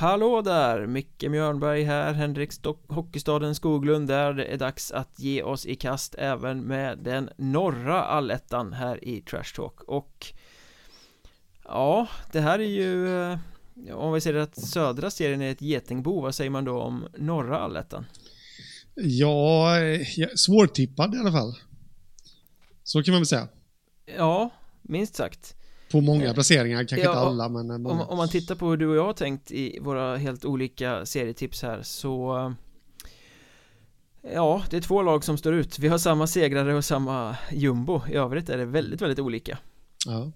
Hallå där! Micke Mjörnberg här, Henrik Stock Hockeystaden Skoglund där det är dags att ge oss i kast även med den norra allettan här i Trash Talk och Ja, det här är ju eh, om vi säger att södra serien är ett getingbo, vad säger man då om norra allettan? Ja, svårtippad i alla fall. Så kan man väl säga. Ja, minst sagt. På många placeringar, kanske ja, inte alla men om, om, man tittar på hur du och jag har tänkt i våra helt olika serietips här så Ja, det är två lag som står ut. Vi har samma segrare och samma jumbo. I övrigt är det väldigt, väldigt olika. Ja.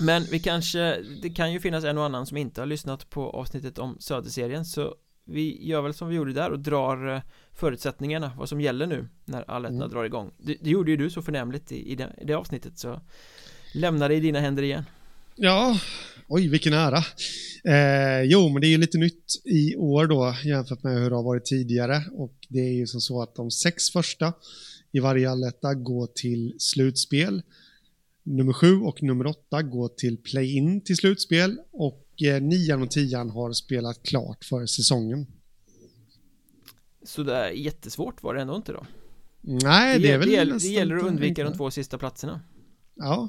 Men vi kanske, det kan ju finnas en och annan som inte har lyssnat på avsnittet om Söderserien så vi gör väl som vi gjorde där och drar eh, förutsättningarna, vad som gäller nu när allettan mm. drar igång det, det, gjorde ju du så förnämligt i, i, det, i det avsnittet så lämna det i dina händer igen Ja, oj vilken ära eh, Jo, men det är ju lite nytt i år då jämfört med hur det har varit tidigare och det är ju som så att de sex första i varje alletta går till slutspel Nummer sju och nummer åtta går till play-in till slutspel och eh, nian och tian har spelat klart för säsongen. Så det är jättesvårt var det ändå inte då? Nej, det, det är väl Det, det gäller att undvika de två sista platserna. Ja.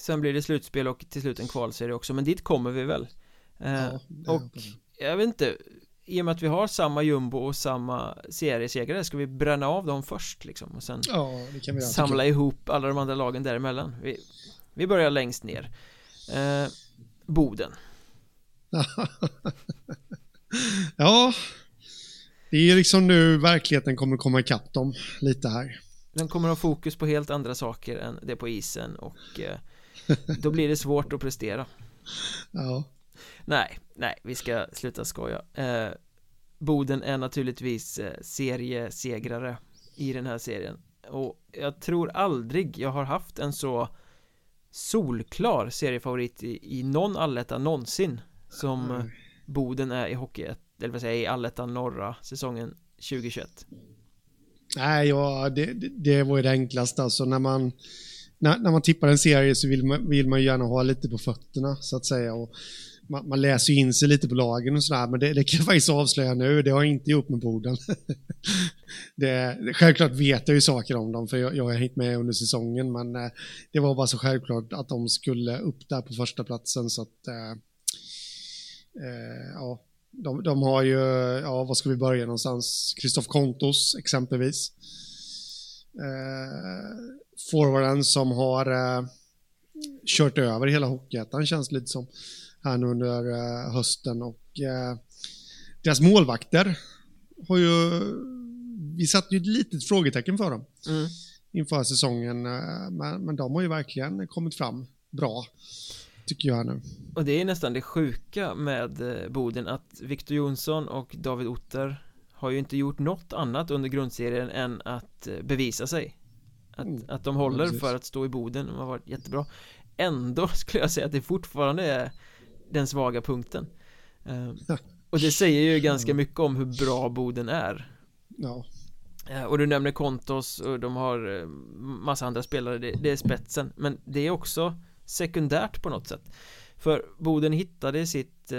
Sen blir det slutspel och till slut en kvalserie också, men dit kommer vi väl. Eh, ja, och jag vet inte, i och med att vi har samma jumbo och samma seriesegrare ska vi bränna av dem först liksom och sen ja, samla ihop alla de andra lagen däremellan? Vi, vi börjar längst ner. Eh, Boden. Ja Det är liksom nu verkligheten kommer komma ikapp dem lite här. Den kommer ha fokus på helt andra saker än det på isen och eh, då blir det svårt att prestera. Ja. Nej, nej, vi ska sluta skoja. Eh, Boden är naturligtvis eh, seriesegrare i den här serien. Och jag tror aldrig jag har haft en så solklar seriefavorit i, i någon alletta någonsin som mm. Boden är i hockey, eller vad säger jag, i allettan norra säsongen 2021 Nej, ja, det, det, det var ju det enklaste. Alltså när man när, när man tippar en serie så vill man, vill man gärna ha lite på fötterna så att säga och man, man läser ju in sig lite på lagen och sådär, men det, det kan jag faktiskt avslöja nu, det har jag inte gjort med Boden. det, självklart vet jag ju saker om dem, för jag, jag har hängt med under säsongen, men eh, det var bara så självklart att de skulle upp där på första platsen så att eh, eh, ja, de, de, har ju, ja, var ska vi börja någonstans? Kristoff Kontos exempelvis. Eh, forwarden som har eh, kört över hela Hockeyettan känns lite som här nu under eh, hösten och eh, deras målvakter har ju, vi satte ju ett litet frågetecken för dem mm. inför säsongen, eh, men, men de har ju verkligen kommit fram bra tycker jag nu. Och det är nästan det sjuka med Boden att Victor Jonsson och David Otter har ju inte gjort något annat under grundserien än att bevisa sig att, mm. att de håller ja, för att stå i Boden, de har varit jättebra. Ändå skulle jag säga att det fortfarande är den svaga punkten. Eh, Och det säger ju ganska mycket om hur bra Boden är. Ja. Eh, Och du nämner Kontos och de har eh, massa andra spelare, det, det är spetsen. Men det är också sekundärt på något sätt. För Boden hittade sitt,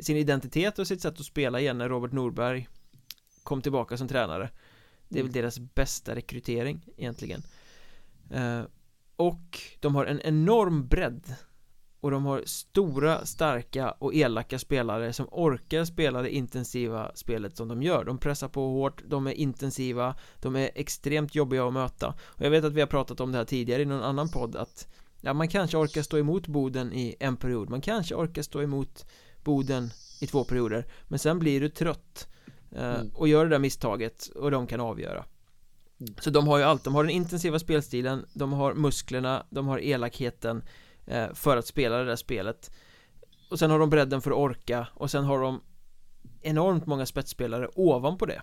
sin identitet och sitt sätt att spela igen när Robert Norberg kom tillbaka som tränare. Det är väl deras bästa rekrytering egentligen Och de har en enorm bredd. Och de har stora, starka och elaka spelare som orkar spela det intensiva spelet som de gör. De pressar på hårt, de är intensiva, de är extremt jobbiga att möta. Och jag vet att vi har pratat om det här tidigare i någon annan podd att Ja, man kanske orkar stå emot Boden i en period. Man kanske orkar stå emot Boden i två perioder. Men sen blir du trött eh, mm. Och gör det där misstaget och de kan avgöra. Så de har ju allt, de har den intensiva spelstilen De har musklerna, de har elakheten Eh, för att spela det där spelet. Och sen har de bredden för att orka och sen har de enormt många spetsspelare ovanpå det.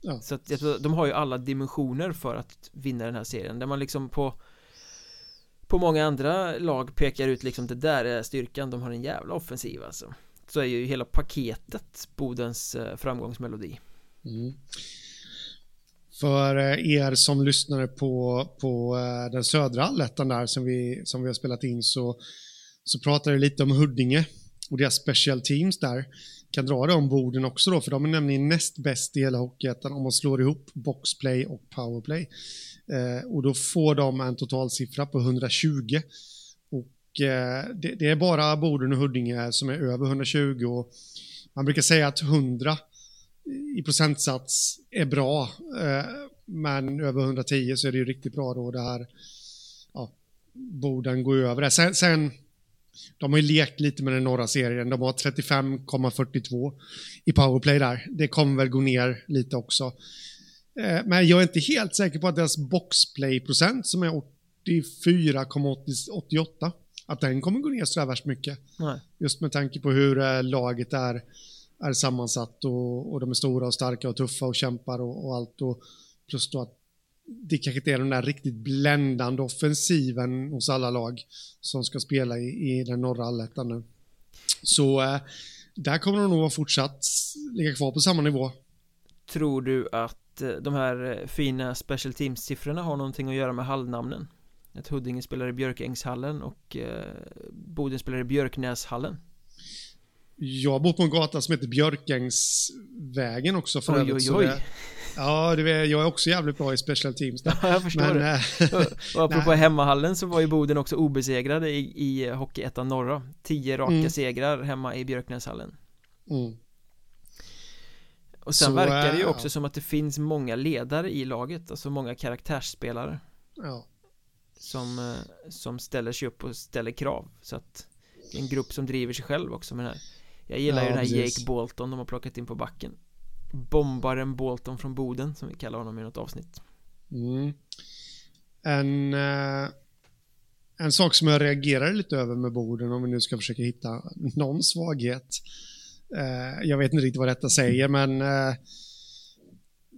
Ja. så att de har ju alla dimensioner för att vinna den här serien. Där man liksom på på många andra lag pekar ut liksom det där är styrkan, de har en jävla offensiv alltså. Så är ju hela paketet Bodens eh, framgångsmelodi. Mm. För eh, er som lyssnade på, på eh, den södra allettan där som vi, som vi har spelat in så, så pratar vi lite om Huddinge och deras special teams där kan dra det om borden också då, för de är nämligen näst bäst i hela Hockeyettan om man slår ihop boxplay och powerplay. Eh, och då får de en totalsiffra på 120. Och eh, det, det, är bara Boden och Huddinge som är över 120 och man brukar säga att 100 i procentsats är bra, eh, men över 110 så är det ju riktigt bra då det här, ja, Boden går över det. Sen, sen de har ju lekt lite med den norra serien. De har 35,42 i powerplay där. Det kommer väl gå ner lite också. Eh, men jag är inte helt säker på att deras boxplay-procent som är 84,88 att den kommer gå ner så värst mycket. Nej. Just med tanke på hur eh, laget är, är sammansatt och, och de är stora och starka och tuffa och kämpar och, och allt. Och plus då att det kanske inte är den där riktigt bländande offensiven hos alla lag som ska spela i, i den norra allettan nu. Så eh, där kommer de nog fortsatt ligga kvar på samma nivå. Tror du att eh, de här eh, fina special teams-siffrorna har någonting att göra med hallnamnen? Att Huddinge spelar i Björkängshallen och eh, Boden spelar i Björknäshallen? Jag bor på en gata som heter Björkängsvägen också för oj, oj, oj. Det, Ja, det är, jag är också jävligt bra i special teams. Där. Ja, jag förstår Men, det. Eh, och apropå hemmahallen så var ju Boden också obesegrade i, i Hockeyettan norra. Tio raka mm. segrar hemma i Björknäshallen. Mm. Och sen så, verkar det ju också ja. som att det finns många ledare i laget, alltså många karaktärsspelare. Ja. Som, eh, som ställer sig upp och ställer krav. Så att det är en grupp som driver sig själv också med det här. Jag gillar ja, ju den här precis. Jake Bolton de har plockat in på backen bombaren Bolton från Boden som vi kallar honom i något avsnitt. Mm. En, eh, en sak som jag reagerar lite över med Boden om vi nu ska försöka hitta någon svaghet. Eh, jag vet inte riktigt vad detta säger men eh,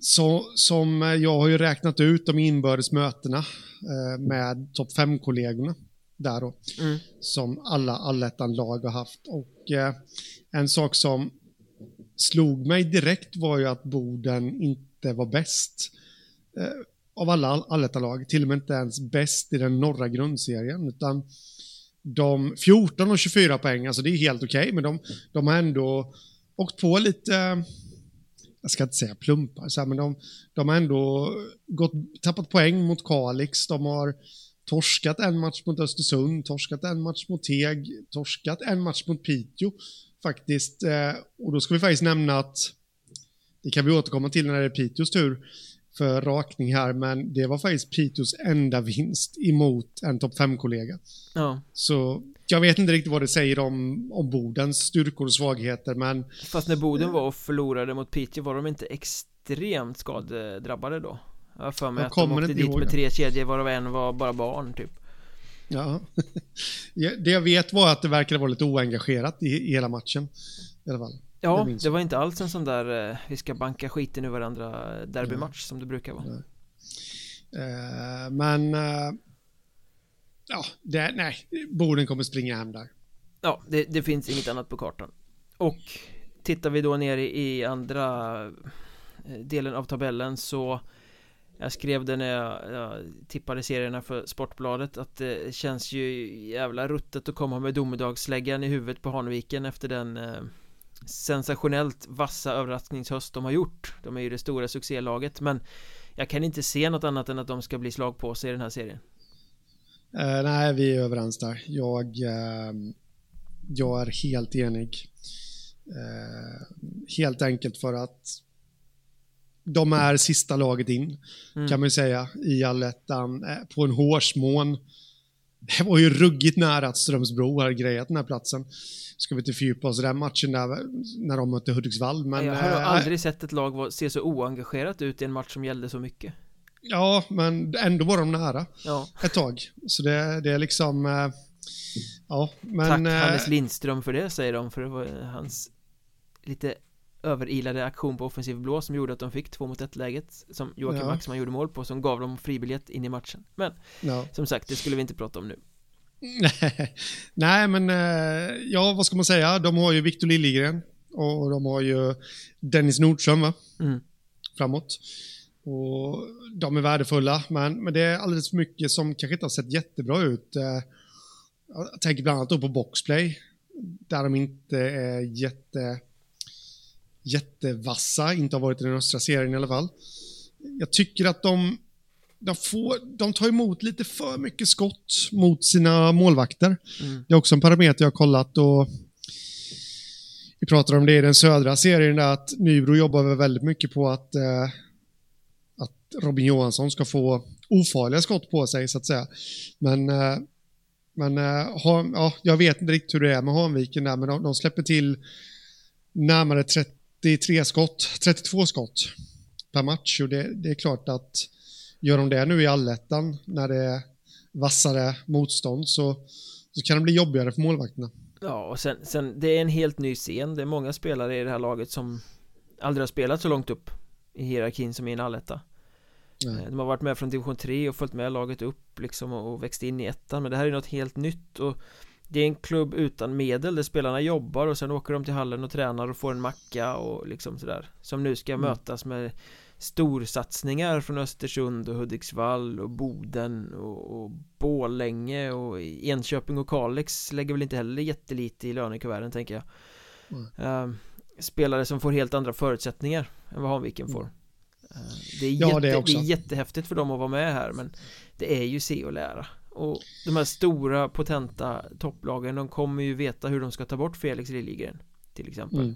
så, som jag har ju räknat ut de inbördes mötena eh, med topp 5-kollegorna där då. Mm. Som alla allettan-lag har haft. Och eh, en sak som slog mig direkt var ju att Boden inte var bäst eh, av alla allettanlag, till och med inte ens bäst i den norra grundserien, utan de 14 och 24 poäng, alltså det är helt okej, okay, men de, de har ändå åkt på lite, jag ska inte säga plumpar, så här, men de, de har ändå gått, tappat poäng mot Kalix, de har torskat en match mot Östersund, torskat en match mot Teg, torskat en match mot Piteå faktiskt. Eh, och då ska vi faktiskt nämna att det kan vi återkomma till när det är Piteås tur för rakning här, men det var faktiskt Piteås enda vinst emot en topp 5-kollega. Ja. Så jag vet inte riktigt vad det säger om, om Bodens styrkor och svagheter, men... Fast när Boden var och förlorade mot Piteå var de inte extremt skadedrabbade då? Jag har för mig jag att de åkte dit med tre kedjor varav en var bara barn typ. Ja. Det jag vet var att det verkade vara lite oengagerat i, i hela matchen. I alla fall. Ja, det, det var inte alls en sån där eh, vi ska banka skiten ur varandra derbymatch ja. som det brukar vara. Uh, men uh, ja, det, nej, Boden kommer springa hem där. Ja, det, det, finns inget annat på kartan. Och tittar vi då ner i, i andra delen av tabellen så jag skrev det när jag, jag tippade serierna för Sportbladet att det känns ju jävla ruttet att komma med domedagssläggan i huvudet på Hanviken efter den eh, sensationellt vassa överraskningshöst de har gjort. De är ju det stora succélaget men jag kan inte se något annat än att de ska bli slag på sig i den här serien. Eh, Nej, vi är överens där. Jag, eh, jag är helt enig. Eh, helt enkelt för att de är sista laget in, mm. kan man ju säga, i allettan eh, på en hårsmån. Det var ju ruggigt nära att Strömsbro hade grejat den här platsen. Ska vi inte fördjupa oss i den matchen där, när de mötte Hudiksvall, men... Jag har äh, aldrig sett ett lag se så oengagerat ut i en match som gällde så mycket. Ja, men ändå var de nära ja. ett tag. Så det, det är liksom... Äh, ja, men... Tack Hannes Lindström för det, säger de, för det var hans lite överilade aktion på offensiv blå som gjorde att de fick två mot ett läget som Joakim ja. Maxman gjorde mål på som gav dem fribiljett in i matchen men ja. som sagt det skulle vi inte prata om nu Nej men eh, ja vad ska man säga de har ju Victor Liljegren och de har ju Dennis Nordström va? Mm. framåt och de är värdefulla men, men det är alldeles för mycket som kanske inte har sett jättebra ut eh, jag tänker bland annat då på boxplay där de inte är jätte, jättevassa, inte har varit i den östra serien i alla fall. Jag tycker att de, de, får, de tar emot lite för mycket skott mot sina målvakter. Mm. Det är också en parameter jag har kollat och vi pratar om det i den södra serien, där att Nybro jobbar väldigt mycket på att, eh, att Robin Johansson ska få ofarliga skott på sig, så att säga. Men, eh, men eh, ja, jag vet inte riktigt hur det är med Hanviken där, men de, de släpper till närmare 33 skott, 32 skott per match. Och det, det är klart att gör de det nu i allettan när det är vassare motstånd så, så kan det bli jobbigare för målvakterna. Ja, och sen, sen, det är en helt ny scen. Det är många spelare i det här laget som aldrig har spelat så långt upp i hierarkin som i en alletta. Nej. De har varit med från division 3 och följt med laget upp liksom och växt in i ettan Men det här är något helt nytt och Det är en klubb utan medel där spelarna jobbar och sen åker de till hallen och tränar och får en macka och liksom sådär Som nu ska mm. mötas med storsatsningar från Östersund och Hudiksvall och Boden och, och Bålänge och Enköping och Kalix lägger väl inte heller jättelite i lönekuverten tänker jag mm. uh, Spelare som får helt andra förutsättningar än vad Hanviken får mm. Det är, ja, jätte, det, är det är jättehäftigt för dem att vara med här men Det är ju se och lära Och de här stora potenta topplagen de kommer ju veta hur de ska ta bort Felix Liljegren Till exempel. Mm.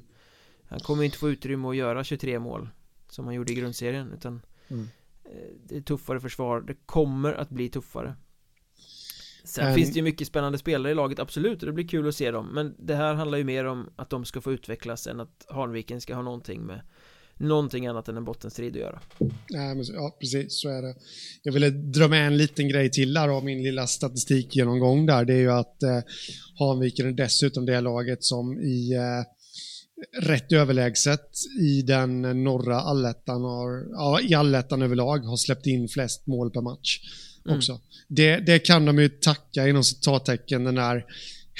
Han kommer ju inte få utrymme att göra 23 mål Som han gjorde i grundserien utan mm. Eh, det är tuffare försvar. Det kommer att bli tuffare. Sen um, finns det ju mycket spännande spelare i laget, absolut, och det blir kul att se dem. Men det här handlar ju mer om att de ska få utvecklas än att Hanviken ska ha någonting med någonting annat än en bottenstrid att göra. Nej, men, ja, precis så är det. Jag ville dra med en liten grej till där av min lilla statistikgenomgång där. Det är ju att eh, Hanviken är dessutom det laget som i eh, rätt överlägset i den norra allettan har, ja, i allettan överlag har släppt in flest mål per match mm. också. Det, det kan de ju tacka inom citattecken den där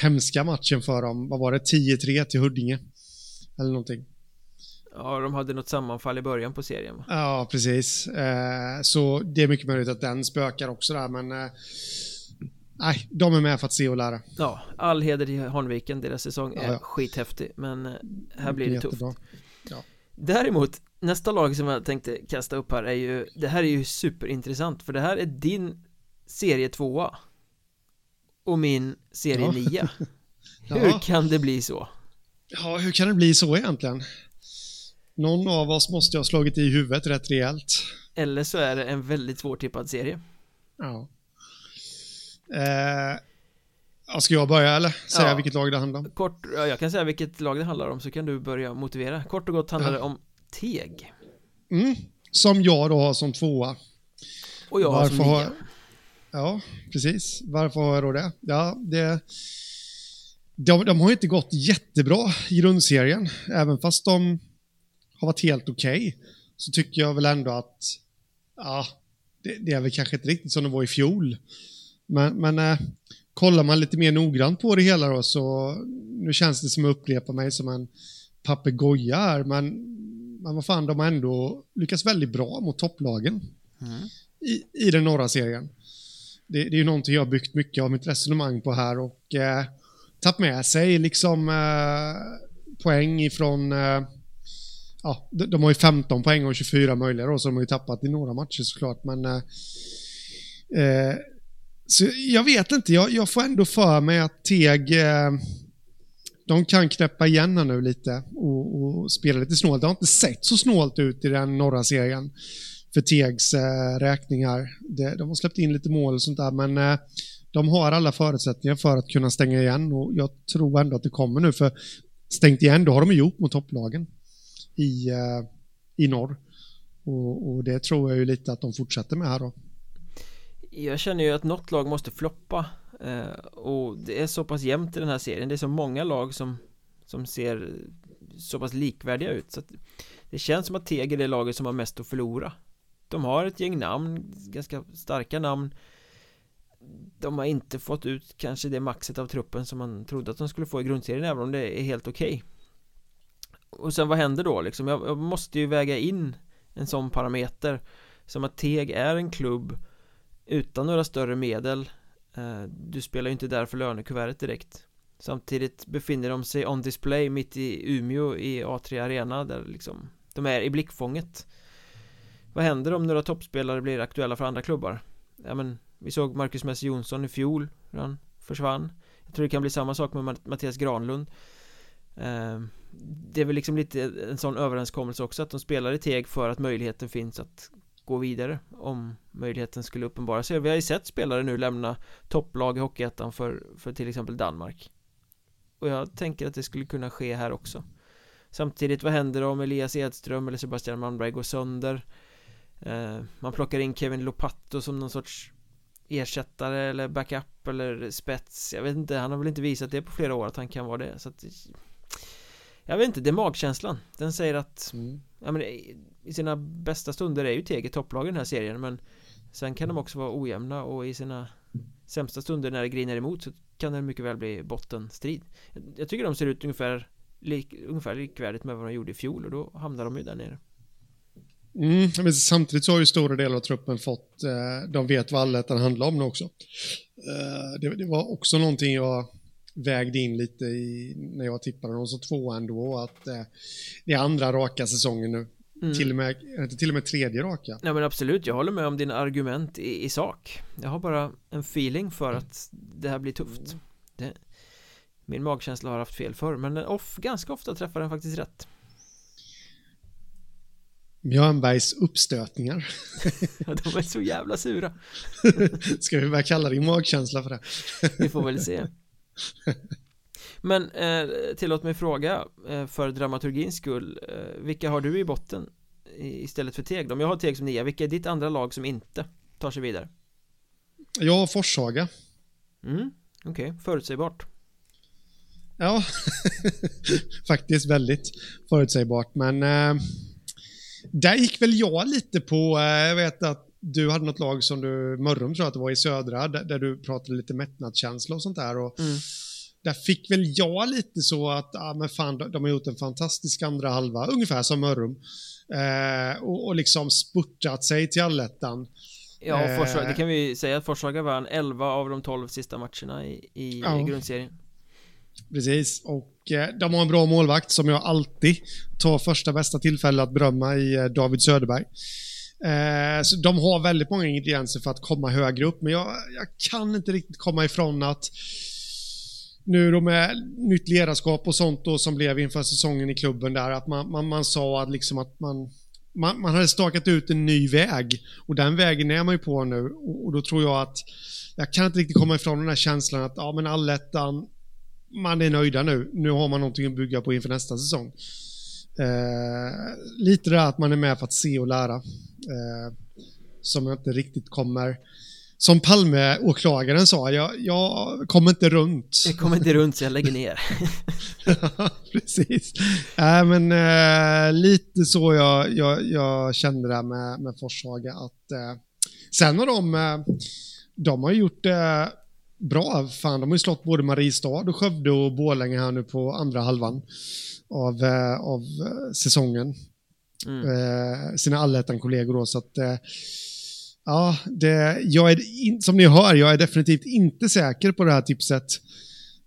hemska matchen för dem. Vad var det? 10-3 till Huddinge. Eller någonting. Ja, de hade något sammanfall i början på serien va? Ja, precis. Eh, så det är mycket möjligt att den spökar också där, men eh, Nej, de är med för att se och lära. Ja, all heder till Hanviken, deras säsong är ja, ja. skithäftig, men eh, här blir det tufft. Ja. Däremot, nästa lag som jag tänkte kasta upp här är ju, det här är ju superintressant, för det här är din serie tvåa och min serie nia. Hur kan det bli så? Ja, hur kan det bli så egentligen? Någon av oss måste ha slagit i huvudet rätt rejält. Eller så är det en väldigt svårtippad serie. Ja. Eh, ska jag börja eller? Säga ja. vilket lag det handlar om? Kort, ja, jag kan säga vilket lag det handlar om så kan du börja motivera. Kort och gott handlar ja. det om Teg. Mm, som jag då har som tvåa. Och jag Varför har som nia. Ja, precis. Varför har jag då det? Ja, det... De, de har inte gått jättebra i grundserien, även fast de har varit helt okej, okay, så tycker jag väl ändå att ja, det, det, är väl kanske inte riktigt som det var i fjol. Men, men eh, kollar man lite mer noggrant på det hela då så nu känns det som att upprepa mig som en papegoja här, men, men vad fan, de har ändå lyckats väldigt bra mot topplagen mm. i, i den norra serien. Det, det är ju någonting jag har byggt mycket av mitt resonemang på här och eh, tagit med sig liksom eh, poäng ifrån eh, ja, de, de har ju 15 poäng och 24 möjliga då, så de har ju tappat i några matcher såklart, men eh, eh, så jag vet inte, jag, jag, får ändå för mig att Teg eh, de kan knäppa igen nu lite och, och, spela lite snålt. Det har inte sett så snålt ut i den norra serien för Tegs eh, räkningar. Det, de har släppt in lite mål och sånt där, men eh, de har alla förutsättningar för att kunna stänga igen och jag tror ändå att det kommer nu, för stängt igen, då har de gjort mot topplagen i, eh, i norr. Och, och, det tror jag ju lite att de fortsätter med här då. Jag känner ju att något lag måste floppa eh, och det är så pass jämnt i den här serien. Det är så många lag som, som ser så pass likvärdiga ut så att det känns som att Teg är det laget som har mest att förlora. De har ett gäng namn, ganska starka namn. De har inte fått ut kanske det maxet av truppen som man trodde att de skulle få i grundserien även om det är helt okej. Okay och sen vad händer då liksom? Jag, jag, måste ju väga in en sån parameter som att Teg är en klubb utan några större medel. Eh, du spelar ju inte där för lönekuvertet direkt. Samtidigt befinner de sig on display mitt i Umeå i A3 Arena där liksom De är i blickfånget. Vad händer om några toppspelare blir aktuella för andra klubbar? Ja men Vi såg Marcus Messi Jonsson i fjol Hur han försvann. Jag tror det kan bli samma sak med Mattias Granlund. Ehm, det är väl liksom lite en sån överenskommelse också att de spelar i teg för att möjligheten finns att gå vidare om möjligheten skulle uppenbara sig. Vi har ju sett spelare nu lämna topplag i Hockeyettan för, för till exempel Danmark. Och jag tänker att det skulle kunna ske här också. Samtidigt, vad händer om Elias Edström eller Sebastian Malmberg går sönder? Eh, man plockar in Kevin Lopato som någon sorts ersättare eller backup eller spets. Jag vet inte, han har väl inte visat det på flera år att han kan vara det. Så att, jag vet inte, det är magkänslan. Den säger att mm. ja, men, i sina bästa stunder är ju Tege topplag i den här serien men sen kan de också vara ojämna och i sina sämsta stunder när det griner emot så kan det mycket väl bli bottenstrid jag tycker de ser ut ungefär lik, ungefär likvärdigt med vad de gjorde i fjol och då hamnar de ju där nere Mm, men samtidigt så har ju stora delar av truppen fått, eh, de vet vad allettan handlar om nu också. Eh, det, det, var också någonting jag vägde in lite i, när jag tippade dem som tvåa ändå, att eh, det är andra raka säsongen nu. Mm. Till, och med, inte till och med tredje raka. Ja men absolut, jag håller med om dina argument i, i sak. Jag har bara en feeling för att det här blir tufft. Det, min magkänsla har haft fel förr, men off, ganska ofta träffar den faktiskt rätt. Björnbergs uppstötningar. de är så jävla sura. Ska vi börja kalla din magkänsla för det? vi får väl se. Men eh, tillåt mig fråga eh, för dramaturgins skull eh, Vilka har du i botten istället för Teg? Om jag har Teg som nia, vilka är ditt andra lag som inte tar sig vidare? Jag har Forshaga Mm, okej, okay. förutsägbart Ja, faktiskt väldigt förutsägbart men eh, där gick väl jag lite på, eh, jag vet att du hade något lag som du, Mörrum tror jag att det var i södra, där, där du pratade lite mättnadskänsla och sånt där och mm där fick väl jag lite så att, ja men fan, de, de har gjort en fantastisk andra halva, ungefär som Mörrum. Eh, och, och liksom spurtat sig till allettan. Ja, eh, Forshaga, det kan vi säga att Forshaga vann 11 av de 12 sista matcherna i, i ja. grundserien. Precis, och eh, de har en bra målvakt som jag alltid tar första bästa tillfälle att berömma i eh, David Söderberg. Eh, så de har väldigt många ingredienser för att komma högre upp, men jag, jag kan inte riktigt komma ifrån att nu då med nytt ledarskap och sånt då som blev inför säsongen i klubben där, att man, man, man sa att, liksom att man, man, man hade stakat ut en ny väg och den vägen är man ju på nu och, och då tror jag att jag kan inte riktigt komma ifrån den här känslan att ja men allettan, man är nöjda nu. Nu har man någonting att bygga på inför nästa säsong. Eh, lite det att man är med för att se och lära. Eh, som jag inte riktigt kommer som Palme-åklagaren sa, jag, jag kommer inte runt. Jag kommer inte runt så jag lägger ner. ja, precis. Äh, men äh, lite så jag, jag, jag kände det med, med Forshaga. Att, äh, sen har de, äh, de har gjort det bra. Fan, de har ju slått både Mariestad och Skövde och Borlänge här nu på andra halvan av, av säsongen. Mm. sina allettan-kollegor då, så att Ja, det, jag är, in, som ni hör, jag är definitivt inte säker på det här tipset.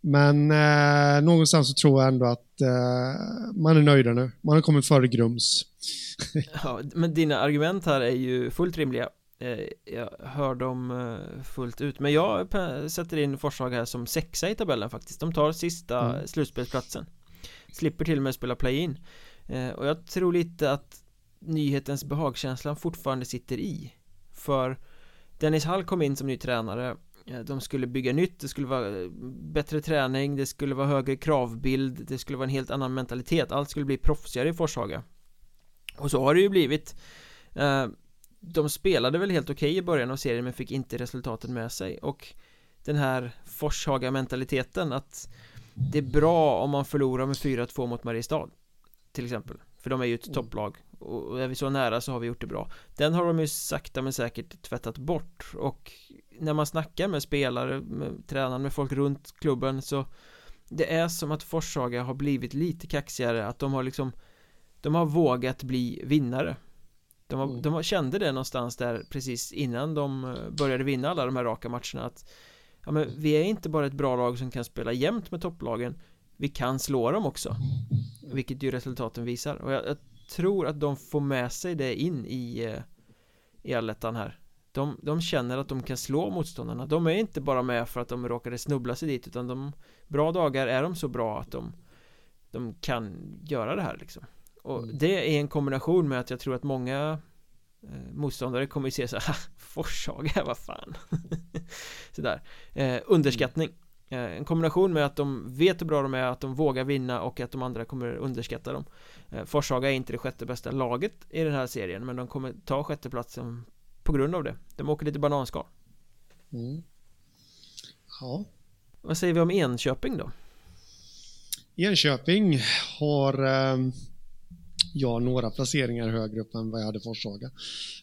Men eh, någonstans så tror jag ändå att eh, man är nöjda nu. Man har kommit före Grums. ja, men dina argument här är ju fullt rimliga. Eh, jag hör dem eh, fullt ut. Men jag sätter in Forshaga här som sexa i tabellen faktiskt. De tar sista mm. slutspelsplatsen. Slipper till och med spela play-in. Eh, och jag tror lite att nyhetens behagkänslan fortfarande sitter i. För Dennis Hall kom in som ny tränare. Eh, de skulle bygga nytt, det skulle vara eh, bättre träning, det skulle vara högre kravbild Det skulle vara en helt annan mentalitet, allt skulle bli proffsigare i Forshaga. Och så har det ju blivit. Eh, de spelade väl helt okej okay i början av serien men fick inte resultaten med sig. Och Den här Forshaga mentaliteten att det är bra om man förlorar med 4-2 mot Mariestad Till exempel. För de är ju ett mm. topplag. Och är vi så nära så har vi gjort det bra. Den har de ju sakta men säkert tvättat bort. Och när man snackar med spelare, med tränare, med folk runt klubben så det är som att Forshaga har blivit lite kaxigare. Att de har liksom de har vågat bli vinnare. De, har, mm. de kände det någonstans där precis innan de började vinna alla de här raka matcherna att Ja men vi är inte bara ett bra lag som kan spela jämnt med topplagen. Vi kan slå dem också. Vilket ju resultaten visar. Och jag, jag tror att de får med sig det in i eh, I allettan här. De, de känner att de kan slå motståndarna. De är inte bara med för att de råkade snubbla sig dit utan de Bra dagar är de så bra att de De kan göra det här liksom. Och Mm. det är en kombination med att jag tror att många eh, Motståndare kommer ju se så här Forshaga, vad fan Sådär eh, Underskattning eh, En kombination med att de vet hur bra de är, att de vågar vinna och att de andra kommer underskatta dem eh, Forshaga är inte det sjätte bästa laget i den här serien men de kommer ta sjätteplatsen på grund av det De åker lite bananskal Mm. Ja. Vad säger vi om Enköping då? Enköping har eh, jag några placeringar högre upp än vad jag hade Forshaga.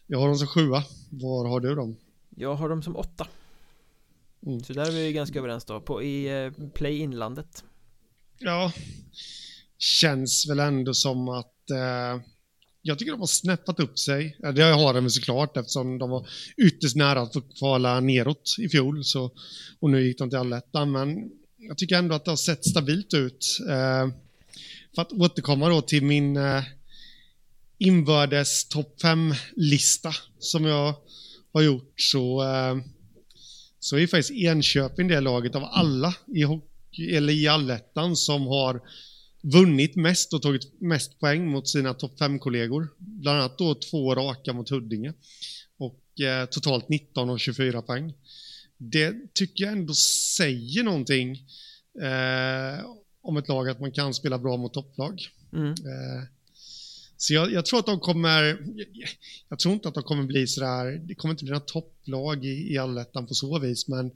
Jag har dem som sjua. Var har du dem? Jag har dem som åtta Mm. Så där är vi ganska överens då, på i eh, Play Inlandet Ja, känns väl ändå som att eh, jag tycker de har snäppat upp sig. Det har de såklart eftersom de var ytterst nära att få kvala neråt i fjol. Så, och nu gick de till allettan. Men jag tycker ändå att det har sett stabilt ut. Eh, för att återkomma då till min eh, inbördes topp 5-lista som jag har gjort så, eh, så är faktiskt Enköping det laget av alla i, hockey, eller i allettan som har vunnit mest och tagit mest poäng mot sina topp 5-kollegor. Bland annat då två raka mot Huddinge. Och eh, totalt 19 och 24 poäng. Det tycker jag ändå säger någonting eh, om ett lag att man kan spela bra mot topplag. mm. Eh, så jag, jag tror att de kommer, jag, jag tror inte att de kommer bli sådär, det kommer inte bli några topplag i, i allettan på så vis, men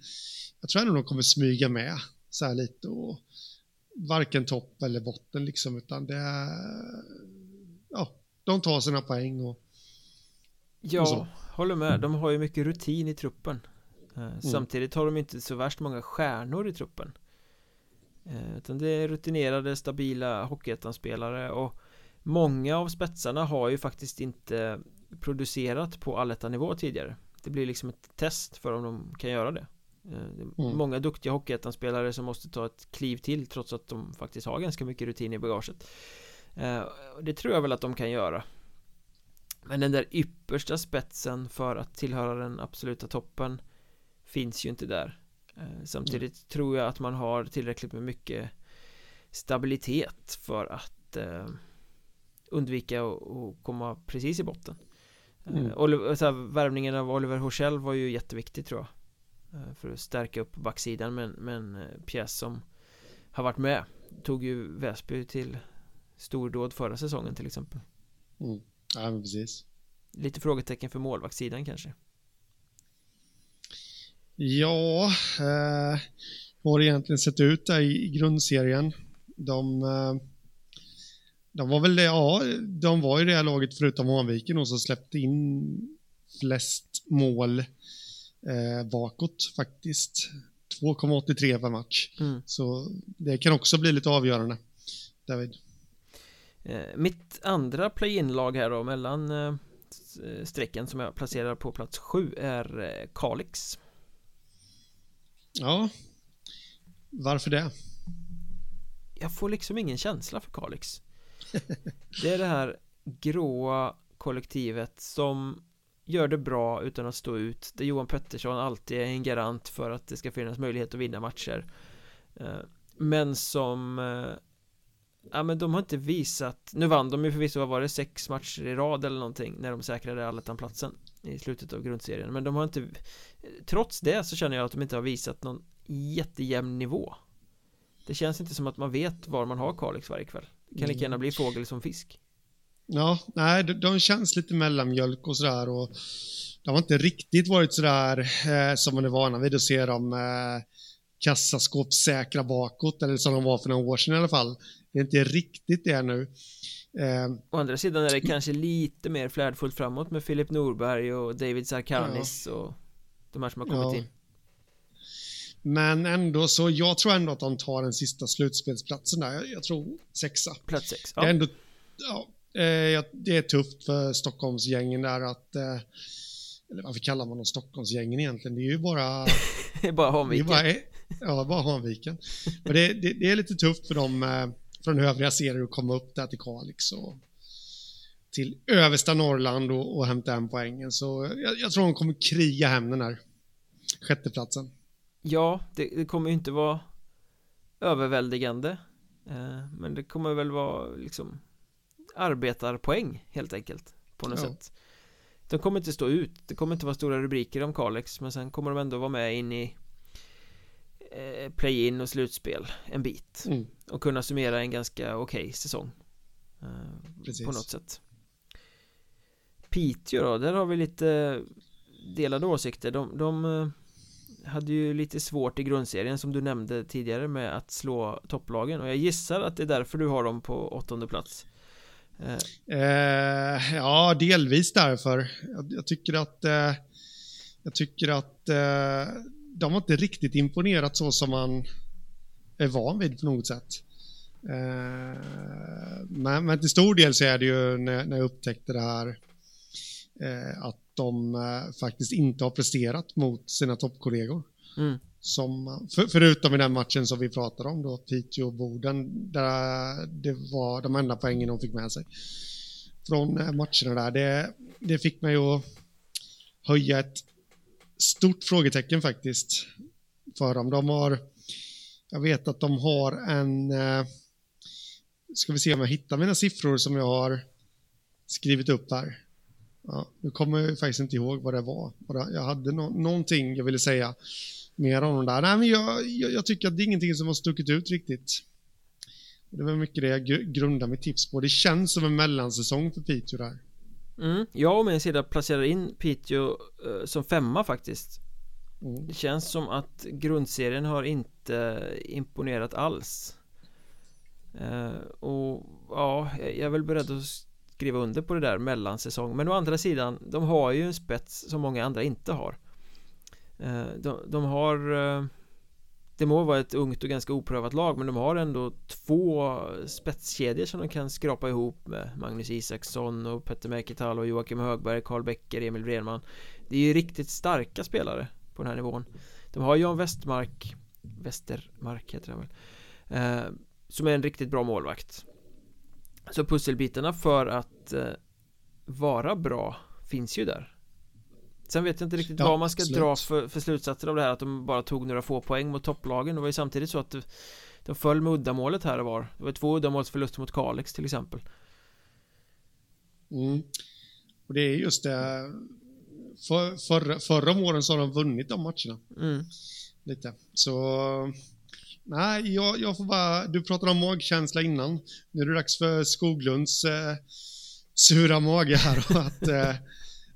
jag tror ändå de kommer smyga med så här lite och varken topp eller botten liksom, utan det är, ja, de tar sina poäng och Ja, Och håller med. De har ju mycket rutin i truppen. Eh, Samtidigt har de inte så värst många stjärnor i truppen. Eh, Utan det är rutinerade, stabila Hockeyettan-spelare och Många av spetsarna har ju faktiskt inte producerat på allettan-nivå tidigare. Det blir liksom ett test för om de kan göra det. Eh, Mm. Många duktiga Hockeyettan-spelare som måste ta ett kliv till trots att de faktiskt har ganska mycket rutin i bagaget. Eh, Det tror jag väl att de kan göra. Men den där yppersta spetsen för att tillhöra den absoluta toppen Finns ju inte där. Eh, Samtidigt tror jag att man har tillräckligt med mycket Stabilitet för att Undvika att komma precis i botten Mm. mm. Oliver, så här, Värvningen av Oliver Horsell var ju jätteviktig tror jag eh, För att stärka upp backsidan med, en eh, pjäs som Har varit med Tog ju Väsby till Stordåd förra säsongen till exempel mm. ja, men precis. Lite frågetecken för målvaktssidan kanske Ja, eh, hur har det egentligen sett ut där i, i grundserien? De, eh, de var väl det, ja, de var ju det här laget förutom Hanviken och som släppte in flest mål eh, bakåt faktiskt. 2,83 per match. mm. Så det kan också bli lite avgörande. David. eh, Mitt andra play-in-lag här då mellan eh, eh, strecken som jag placerar på plats sju är eh, Kalix Ja, varför det? Jag får liksom ingen känsla för Kalix Det är det här gråa kollektivet som gör det bra utan att stå ut Där Johan Pettersson alltid är en garant för att det ska finnas möjlighet att vinna matcher. Eh, men som eh, Ja men de har inte visat Nu vann de ju förvisso, vad var det, sex matcher i rad eller någonting När de säkrade allettan-platsen I slutet av grundserien. Men de har inte Trots det så känner jag att de inte har visat någon jättejämn nivå. Det känns inte som att man vet var man har Kalix varje kväll. Det kan lika gärna bli fågel som fisk Ja, nej, de, de känns lite mellanmjölk och sådär och de har inte riktigt varit sådär eh, som man är vana vid att se dem eh, kassaskåpssäkra bakåt eller som de var för några år sedan i alla fall. Det är inte riktigt det nu. Eh, Å andra sidan är det kanske lite mer flärdfullt framåt med Filip Norberg och David Sarkanis och de här som har kommit Ja. in men ändå så, jag tror ändå att de tar den sista slutspelsplatsen där. Jag, jag tror sexa. Plats sex Det är ja. ändå, ja, eh, ja, det är tufft för Stockholmsgängen där att eh, eller varför kallar man dem Stockholmsgängen egentligen? Det är ju bara... bara Hanviken. Det är bara, ja, bara Hanviken. Men det, det, det, är lite tufft för dem eh, från övriga serier att komma upp där till Kalix och till översta Norrland och, och hämta hem poängen. Så jag, jag tror de kommer kriga hem den här sjätteplatsen. Ja, det, det kommer ju inte vara överväldigande. Eh, men det kommer väl vara liksom arbetarpoäng helt enkelt på något ja. sätt. De kommer inte stå ut, det kommer inte vara stora rubriker om Kalix men sen kommer de ändå vara med in i eh, play-in och slutspel en bit mm. och kunna summera en ganska okej okay säsong eh, på något sätt Piteå då, där har vi lite delade åsikter de, de eh, hade ju lite svårt i grundserien som du nämnde tidigare med att slå topplagen och jag gissar att det är därför du har dem på åttonde plats Eh, eh ja, delvis därför. Jag, jag tycker att, eh, jag tycker att eh, de har inte riktigt imponerat så som man är van vid på något sätt. Eh, men, men till stor del så är det ju när, när jag upptäckte det här att de eh, faktiskt inte har presterat mot sina toppkollegor. Mm. Som, för, förutom i den matchen som vi pratade om då, Piteå och Boden, där det var de enda poängen de fick med sig från eh, matcherna där. Det, det fick mig att höja ett stort frågetecken faktiskt för dem. De har, jag vet att de har en, eh, ska vi se om jag hittar mina siffror som jag har skrivit upp här. Ja, nu kommer jag faktiskt inte ihåg vad det var. Jag hade no någonting jag ville säga mer om de där. Nej, men jag, jag, jag, tycker att det är ingenting som har stuckit ut riktigt. Det var mycket det jag grundar mitt tips på. Det känns som en mellansäsong för Piteå där. Mm, jag och min sida placerar in Piteå uh, som femma faktiskt. Mm. Det känns som att grundserien har inte imponerat alls. Uh, och ja, jag är väl beredd att skriva under på det där mellansäsong. Men å andra sidan, de har ju en spets som många andra inte har. Eh, de, de har eh, Det må vara ett ungt och ganska oprövat lag men de har ändå två spetskedjor som de kan skrapa ihop med Magnus Isaksson och Petter Mäkital och Joakim Högberg, Karl Becker, Emil Wrenman Det är ju riktigt starka spelare på den här nivån De har Jan Westmark Westermark heter han väl eh, Som är en riktigt bra målvakt så pusselbitarna för att eh, vara bra finns ju där Sen vet jag inte riktigt ja, vad man ska slut. dra för, för slutsatser av det här att de bara tog några få poäng mot topplagen Det var ju samtidigt så att de, föll med uddamålet här och var Det var två uddamålsförluster mot Kalix till exempel mm. Och det är just det för, för, Förra åren så har de vunnit de matcherna mm. Lite Så Nej, jag, jag får bara Du pratade om magkänsla innan Nu är det dags för Skoglunds eh, sura mage här och att eh,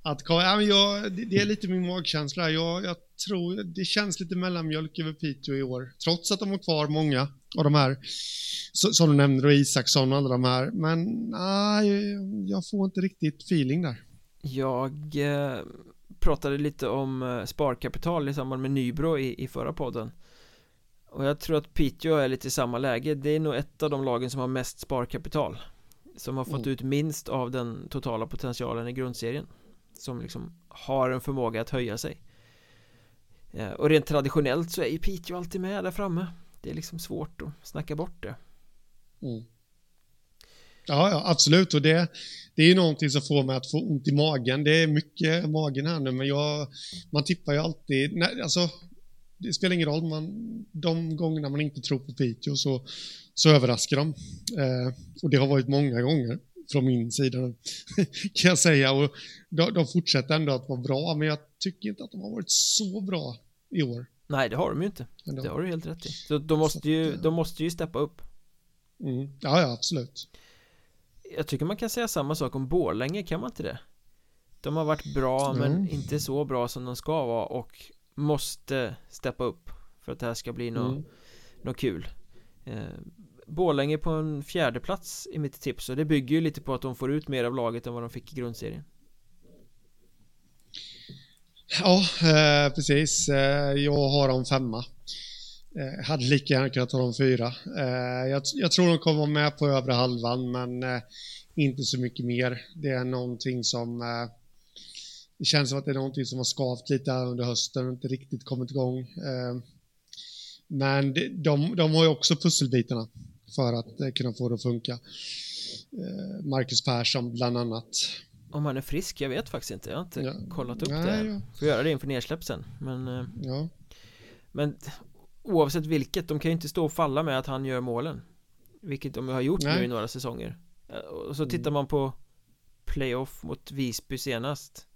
att ja, men jag, det är lite min magkänsla. Jag, jag tror det känns lite mellanmjölk över Piteå i år. Trots att de har kvar många av de här som du nämnde, och Isaksson och alla de här. Men nej, jag får inte riktigt feeling där. Jag eh, pratade lite om eh, sparkapital i samband med Nybro i, i förra podden. Och jag tror att Piteå är lite i samma läge. Det är nog ett av de lagen som har mest sparkapital. Som har fått mm. ut minst av den totala potentialen i grundserien som liksom har en förmåga att höja sig eh, och rent traditionellt så är ju Piteå alltid med där framme det är liksom svårt att snacka bort det mm. Ja, ja, absolut och det, det är ju någonting som får mig att få ont i magen det är mycket magen här nu men jag man tippar ju alltid, nej, alltså det spelar ingen roll, man, de gångerna man inte tror på Piteå så, så överraskar de. Eh, och det har varit många gånger från min sida kan jag säga. Och de, de fortsätter ändå att vara bra, men jag tycker inte att de har varit så bra i år. Nej, det har de ju inte. Ändå. Det har du helt rätt i. Så de måste ju, eh, de måste ju steppa upp. Mm. Ja, ja, absolut. Jag tycker man kan säga samma sak om Borlänge, kan man inte det? De har varit bra, mm. men inte så bra som de ska vara och måste steppa upp för att det här ska bli något, mm. något kul. Eh, Borlänge på en fjärde plats i mitt tips och det bygger ju lite på att de får ut mer av laget än vad de fick i grundserien Ja, eh, precis. Eh, jag har dem femma. Eh, hade lika gärna kunnat ha dem fyra. Eh, jag, jag, tror de kommer vara med på övre halvan, men eh, inte så mycket mer. Det är någonting som... Eh, det känns som att det är någonting som har skavt lite här under hösten och inte riktigt kommit igång. Eh, men de, de har ju också pusselbitarna för att eh, kunna få det att funka. Eh, Marcus Persson bland annat. Om han är frisk, jag vet faktiskt inte, jag har inte ja. kollat upp Nej, det. Ja. Får göra det inför nedsläpp sen. Men, eh, ja. men oavsett vilket, de kan ju inte stå och falla med att han gör målen. Vilket de har gjort Nej. nu i några säsonger. Och så tittar man på playoff mot Visby senast.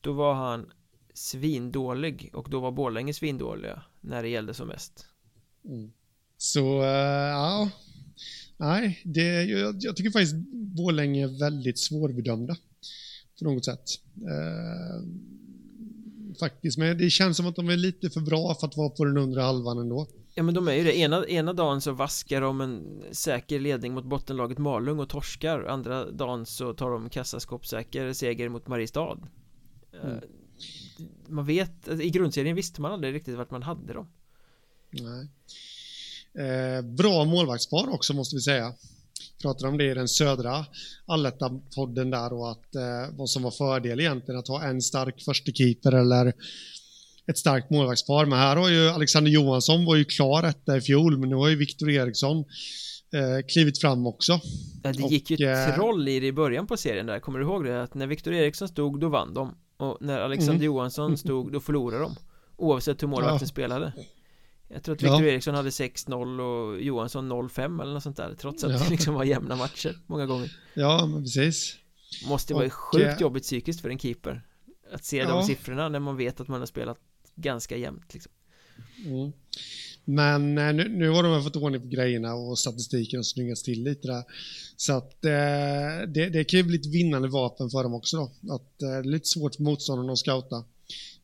Då var han svindålig och då var Borlänge svindåliga när det gällde som mest. Mm. Så, uh, ja. Nej, det, jag, jag tycker faktiskt Borlänge är väldigt svårbedömda. På något sätt. Uh, faktiskt, men det känns som att de är lite för bra för att vara på den undre halvan ändå. Ja men de är ju det, ena, ena dagen så vaskar de en säker ledning mot bottenlaget Malung och torskar Andra dagen så tar de kassaskåpssäker seger mot Mariestad mm. Eh, man vet, i grundserien visste man aldrig riktigt vart man hade dem. Nej. Eh, bra målvaktspar också måste vi säga. Pratade om det i den södra allettan-podden där och att eh, vad som var fördel egentligen att ha en stark första keeper eller ett starkt målvaktspar. Men här har ju Alexander Johansson var ju klar etta i fjol, men nu har ju Viktor Eriksson eh, klivit fram också. Ja, det gick och, ju eh, troll i det i början på serien där, kommer du ihåg det? Att när Viktor Eriksson stod, då vann de. Och när Alexander mm. Johansson stod, då förlorade de Oavsett hur målvakten ja. spelade Jag tror att Viktor ja. Eriksson hade 6-0 och Johansson 0-5 eller något sånt där Trots att ja. det liksom var jämna matcher många gånger Ja, men precis Måste vara och, sjukt eh, jobbigt psykiskt för en keeper Att se de siffrorna när man vet att man har spelat ganska jämnt liksom mm. Men eh, nu, nu har de fått ordning på grejerna och statistiken och snyggats till lite där. Så att eh, det, det kan ju bli ett vinnande vapen för dem också då. Att eh, lite svårt för motståndarna att scouta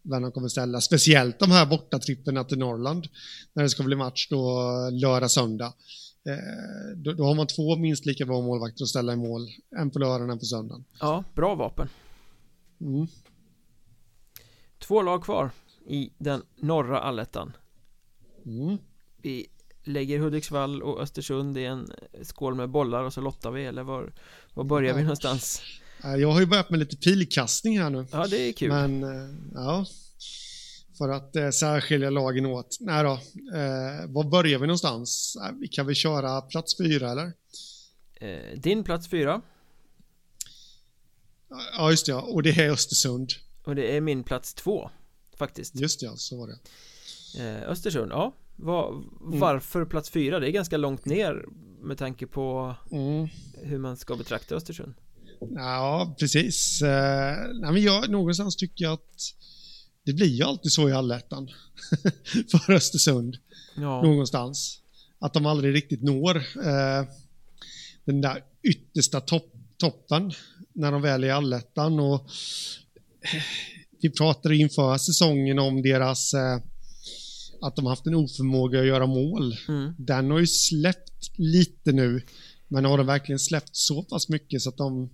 vem de kommer ställa. Speciellt de här bortatripperna till Norrland. När det ska bli match då lördag, söndag. Eh, då, då, har man två minst lika bra målvakter att ställa i mål. En på lördagen, en på söndagen. Ja, bra vapen. Mm. Två lag kvar i den norra allettan. Mm. Vi lägger Hudiksvall och Östersund i en skål med bollar och så lottar vi eller var, var börjar ja. vi någonstans? Jag har ju börjat med lite pilkastning här nu. Ja, det är kul. Men, eh, ja. För att eh, särskilja lagen åt. Nej då, eh, var börjar vi någonstans? Vi kan väl köra plats fyra eller? Eh, din plats fyra. Ja, just det, ja. Och det är Östersund. Och det är min plats två, faktiskt. Just det, ja, så var det. Eh, Östersund, ja Var, mm. Varför plats fyra? Det är ganska långt ner med tanke på mm. hur man ska betrakta Östersund Ja, precis eh, nej, men jag, Någonstans tycker jag att det blir ju alltid så i allettan för Östersund ja. Någonstans Att de aldrig riktigt når eh, den där yttersta topp, toppen när de väl är i allettan och eh, vi pratade inför säsongen om deras eh, att de har haft en oförmåga att göra mål. Mm. Den har ju släppt lite nu. Men har de verkligen släppt så pass mycket så att de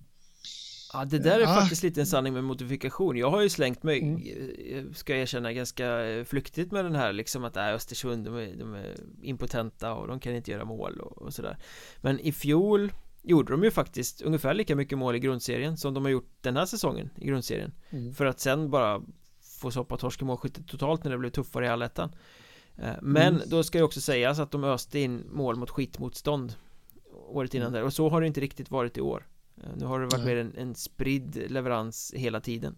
Ja det där är ja. faktiskt lite en sanning med modifikation Jag har ju slängt mig, mm. ska jag erkänna, ganska eh, flyktigt med den här liksom att äh, Östersund, de är, de är impotenta och de kan inte göra mål och, och sådär Men i fjol gjorde de ju faktiskt ungefär lika mycket mål i grundserien som de har gjort den här säsongen i grundserien mm. För att sen bara få soppa torsk i målskyttet totalt när det blev tuffare i allettan Eh, men mm. då ska det också sägas att de öste in mål mot skitmotstånd Året innan mm. där och så har det inte riktigt varit i år eh, Nu har det varit mer en, en spridd leverans hela tiden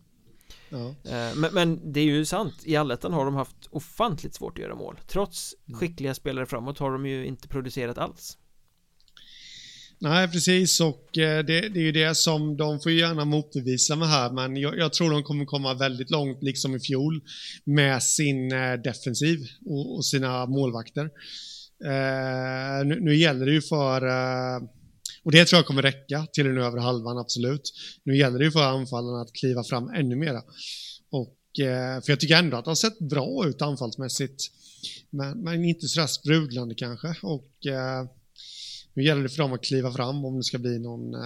ja. Eh, men, men, det är ju sant I allettan har de haft ofantligt svårt att göra mål Trots mm. skickliga spelare framåt har de ju inte producerat alls Nej, precis och eh, det, det, är ju det som de får gärna motbevisa med här, men jag, jag, tror de kommer komma väldigt långt, liksom i fjol, med sin eh, defensiv och, och sina målvakter. Eh, nu, nu, gäller det ju för, eh, och det tror jag kommer räcka till den övre halvan, absolut. Nu gäller det ju för anfallarna att kliva fram ännu mera. Och, eh, för jag tycker ändå att det har sett bra ut anfallsmässigt, men, men inte sådär sprudlande kanske. Och eh, nu gäller det för dem att kliva fram om det ska bli någon eh,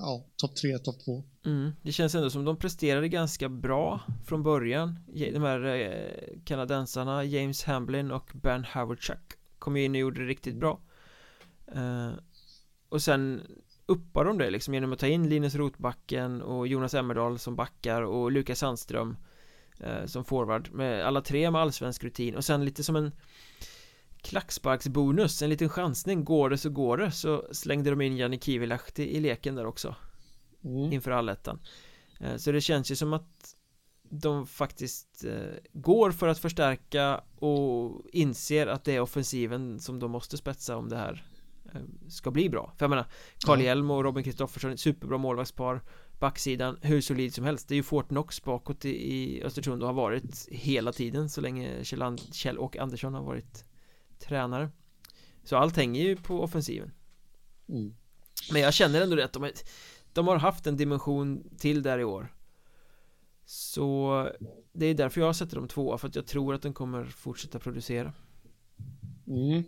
ja, topp tre, topp två. Mm, det känns ändå som de presterade ganska bra från början. De här eh, kanadensarna James Hamblin och Ben Howardchuck kom ju in och gjorde det riktigt bra. Eh, och sen uppar de det liksom genom att ta in Linus Rotbacken och Jonas Emmerdal som backar och Lukas Sandström eh, som forward med alla tre med allsvensk rutin och sen lite som en klacksparksbonus, en liten chansning, går det så går det. Så slängde de in Janni Kivilahti i leken där också. Mm. inför allettan. Eh, så det känns ju som att de faktiskt eh, går för att förstärka och inser att det är offensiven som de måste spetsa om det här eh, ska bli bra. För jag menar, Carl Hjelm och Robin Kristoffersson, superbra målvaktspar. Backsidan, hur solid som helst. Det är ju Fort Knox bakåt i, Östersund och har varit hela tiden så länge Kjell, Kjell och Andersson har varit tränare Så allt hänger ju på offensiven mm. Men jag känner ändå att de, de har haft en dimension till där i år så det är därför jag sätter dem tvåa för att jag tror att den kommer fortsätta producera. Mm.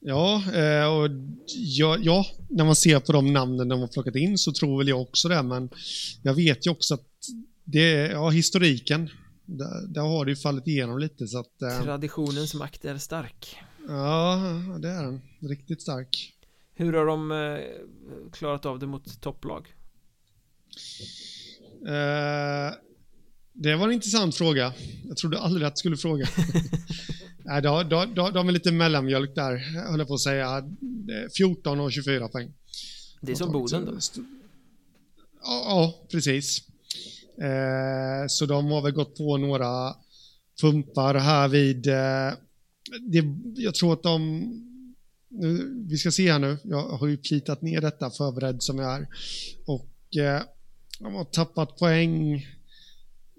Ja, eh, och ja, ja, när man ser på de namnen de har plockat in så tror väl jag också det, men jag vet ju också att det, ja, historiken, där, där har det ju fallit igenom lite så att... Eh, Traditionens makt är stark. Ja, det är den. Riktigt stark. Hur har de eh, klarat av det mot topplag? Eh, det var en intressant fråga. Jag trodde aldrig att du skulle fråga. Nej, då, då, då, de är lite mellanmjölk där, höll jag på att säga. 14 och 24 poäng. Det är som Boden då? Ja, ja precis. Eh, så de har väl gått på några pumpar här vid... Eh, det, jag tror att de... Nu, vi ska se här nu. Jag har ju plitat ner detta förberedd som jag är. Och eh, de har tappat poäng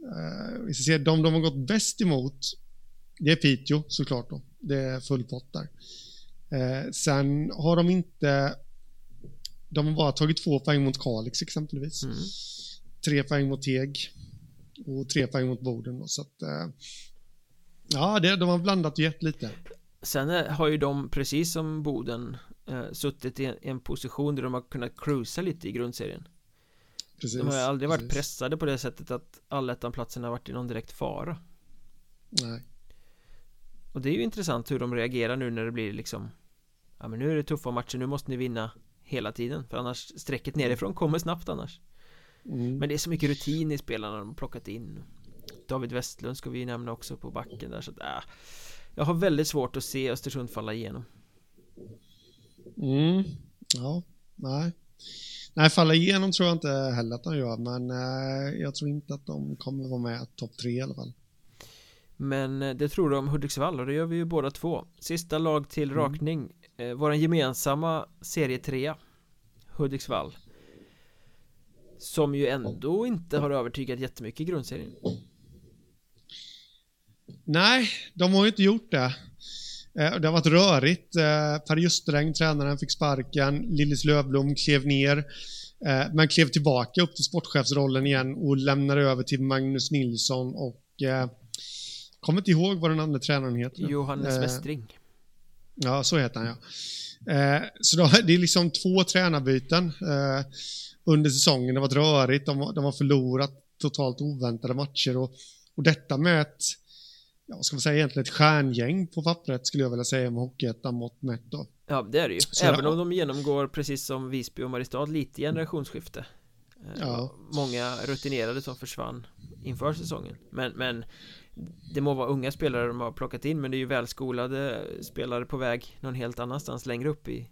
Eh, vi ska se, de de har gått bäst emot, det är Piteå såklart då. Det är full pott där. Eh, sen har de inte, de har bara tagit två poäng mot Kalix exempelvis. Mm. Tre poäng mot Teg och tre poäng mot Boden. Då, så att, uh, ja, det, de har blandat och gett lite. Sen har ju de, precis som Boden, suttit i en, en position där de har kunnat cruisa lite i grundserien. Precis, de har aldrig varit precis. pressade på det sättet att allettan-platsen har varit i någon direkt fara Nej Och det är ju intressant hur de reagerar nu när det blir liksom Ja men nu är det tuffa matcher, nu måste ni vinna hela tiden För annars, strecket nerifrån kommer snabbt annars mm. Men det är så mycket rutin i spelarna de har plockat in David Westlund ska vi nämna också på backen där så att, äh, Jag har väldigt svårt att se Östersund falla igenom Mm Ja, nej Nej, falla igenom tror jag inte heller att de gör, men eh, jag tror inte att de kommer vara med topp tre i alla fall. Men eh, det tror du om Hudiksvall och det gör vi ju båda två. Sista lag till mm. rakning. Eh, vår gemensamma serie 3 Hudiksvall. Som ju ändå inte har övertygat jättemycket i grundserien. Nej, de har ju inte gjort det. Eh, det har varit rörigt. Eh, per Justeräng, tränaren, fick sparken. Lillis Lövblom klev ner. Eh, men klev tillbaka upp till sportchefsrollen igen och lämnade över till Magnus Nilsson och kommer inte ihåg vad den andra tränaren heter. Johannes Westring. Ja, så heter han ja. Så det är liksom två tränarbyten under säsongen. Det varit rörigt, de, de har förlorat totalt oväntade matcher och, och detta med ett ja, vad ska man säga, egentligen ett stjärngäng på pappret skulle jag vilja säga med Hockeyettan mått mätt då. Ja, det är det ju. Så Även om de genomgår, precis som Visby och Mariestad, lite generationsskifte. Eh, ja. Många rutinerade som försvann inför säsongen. Men, men det må vara unga spelare de har plockat in, men det är ju välskolade spelare på väg någon helt annanstans längre upp i,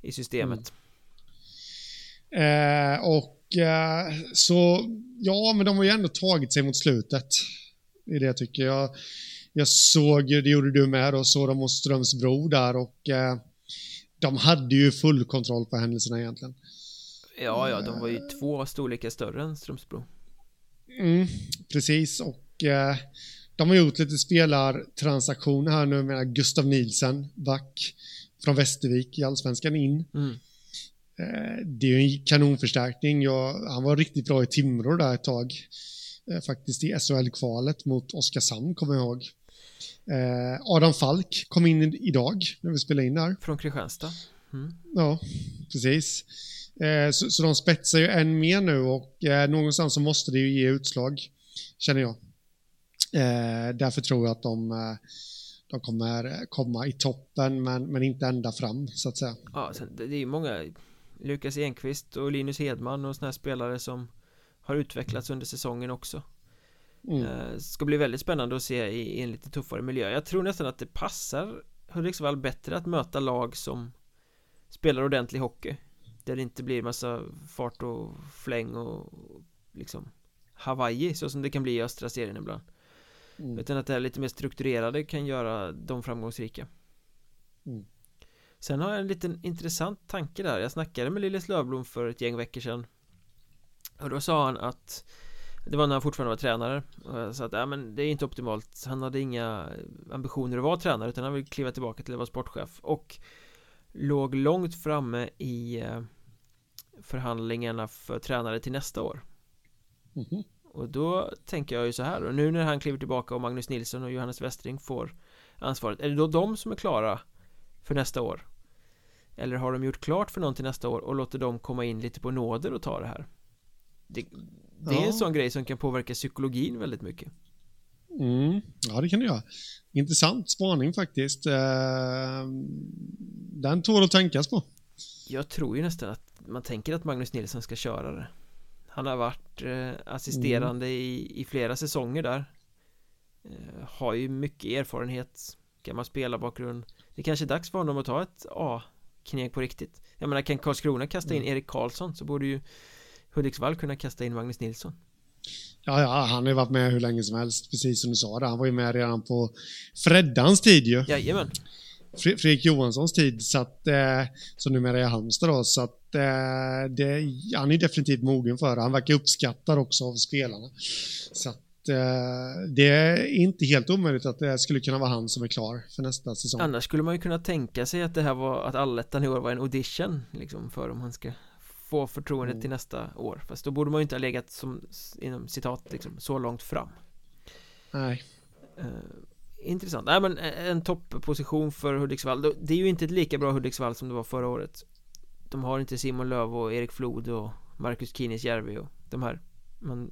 i systemet. Mm. Eh, och eh, så, ja, men de har ju ändå tagit sig mot slutet i det tycker jag. Jag såg, det gjorde du med då, såg dem mot Strömsbro där och eh, de hade ju full kontroll på händelserna egentligen. Ja, ja, de var ju två storlekar större än Strömsbro. Mm, precis, och eh, de har gjort lite spelartransaktioner här nu med Gustav Nielsen, back från Västervik i Allsvenskan in. Mm. Eh, det är ju en kanonförstärkning. Jag, han var riktigt bra i Timrå där ett tag. Eh, faktiskt i SHL-kvalet mot Oskarshamn, kommer jag ihåg. Eh, Adam Falk kom in idag när vi spelade in där. Från Kristianstad. Mm. Ja, precis. Så, så, de spetsar ju än mer nu och någonstans så måste det ju ge utslag, känner jag. Därför tror jag att de, de kommer komma i toppen, men, men inte ända fram, så att säga. Ja, det är ju många Lukas Enqvist och Linus Hedman och såna här spelare som har utvecklats under säsongen också mm. Eh, ska bli väldigt spännande att se i, en lite tuffare miljö Jag tror nästan att det passar Hudiksvall bättre att möta lag som spelar ordentlig hockey Där det inte blir massa fart och fläng och liksom Hawaii så som det kan bli i östra serien ibland mm. Utan att det här lite mer strukturerade kan göra dem framgångsrika mm. Sen har jag en liten intressant tanke där. Jag snackade med Lille Lövblom för ett gäng veckor sedan. Och då sa han att Det var när han fortfarande var tränare Och jag sa att ja, men det är inte optimalt. Han hade inga ambitioner att vara tränare utan han vill kliva tillbaka till att vara sportchef. Och Låg långt framme i eh, Förhandlingarna för tränare till nästa år. Mm -hmm. Och då tänker jag ju så här och nu när han kliver tillbaka och Magnus Nilsson och Johannes Westring får ansvaret Är det då de som är klara för nästa år? Eller har de gjort klart för någon till nästa år och låter dem komma in lite på nåder och ta det här? Det, det är ja. en sån grej som kan påverka psykologin väldigt mycket mm. Ja, det kan det göra Intressant spaning faktiskt eh, Den tål att tänkas på Jag tror ju nästan att man tänker att Magnus Nilsson ska köra det Han har varit eh, assisterande mm. i, i flera säsonger där eh, Har ju mycket erfarenhet Gammal spelarbakgrund Det kanske är dags för honom att ta ett A kneg på riktigt Jag menar kan Karlskrona kasta in mm. Erik Karlsson så borde ju Hudiksvall kunna kasta in Magnus Nilsson Ja, ja, han har ju varit med hur länge som helst, precis som du sa där. Han var ju med redan på Freddans tid ju. Jajamän. Fredrik Johanssons tid, så att, eh, som numera är Halmstad då, så att eh, det, han är definitivt mogen för det. Han verkar uppskattad också av spelarna. Så att Eh, det är inte helt omöjligt att det skulle kunna vara han som är klar för nästa säsong. Annars skulle man ju kunna tänka sig att det här var att allettan i år var en audition liksom för om han ska få förtroendet mm. till nästa år. Fast då borde man ju inte ha legat som inom citat liksom så långt fram. Nej. Uh, intressant. Nej men en toppposition för Hudiksvall. Det är ju inte ett lika bra Hudiksvall som det var förra året. De har inte Simon Löv och Erik Flod och Marcus Kinis Järvi och de här. Men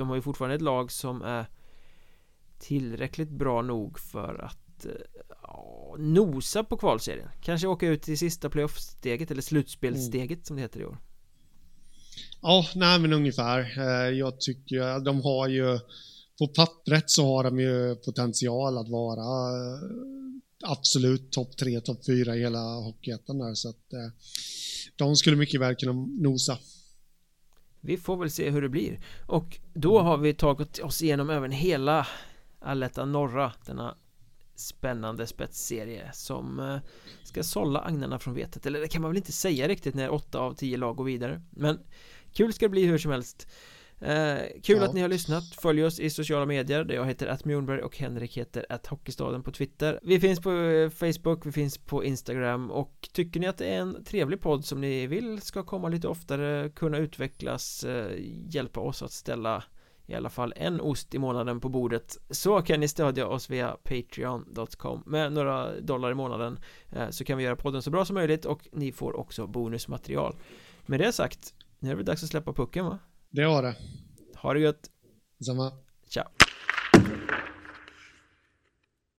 de har ju fortfarande ett lag som är tillräckligt bra nog för att eh, ja, nosa på kvalserien. Kanske åka ut till sista playoff-steget eller slutspelsteget mm. som det heter i år. Ja, nej men ungefär. Eh, jag tycker att de har ju På pappret så har de ju potential att vara eh, Absolut topp tre, topp fyra i hela Hockeyettan där så att De skulle mycket väl kunna nosa vi får väl se hur det blir. Och då har vi tagit oss igenom även hela Alletta norra Denna spännande spetsserie som eh, ska sålla agnarna från vetet. Eller det kan man väl inte säga riktigt när åtta av tio lag går vidare. Men kul ska det bli hur som helst. Eh, kul ja. att ni har lyssnat. Följ oss i sociala medier där jag heter att Mjornberg och Henrik heter att Hockeystaden på Twitter. Vi finns på eh, Facebook, vi finns på Instagram. Och tycker ni att det är en trevlig podd som ni vill ska komma lite oftare kunna utvecklas eh, hjälpa oss att ställa i alla fall en ost i månaden på bordet så kan ni stödja oss via Patreon.com med några dollar i månaden eh, så kan vi göra podden så bra som möjligt och ni får också bonusmaterial. Med det sagt nu är det dags att släppa pucken va? Det har det. Ha det gött. Detsamma. Ciao.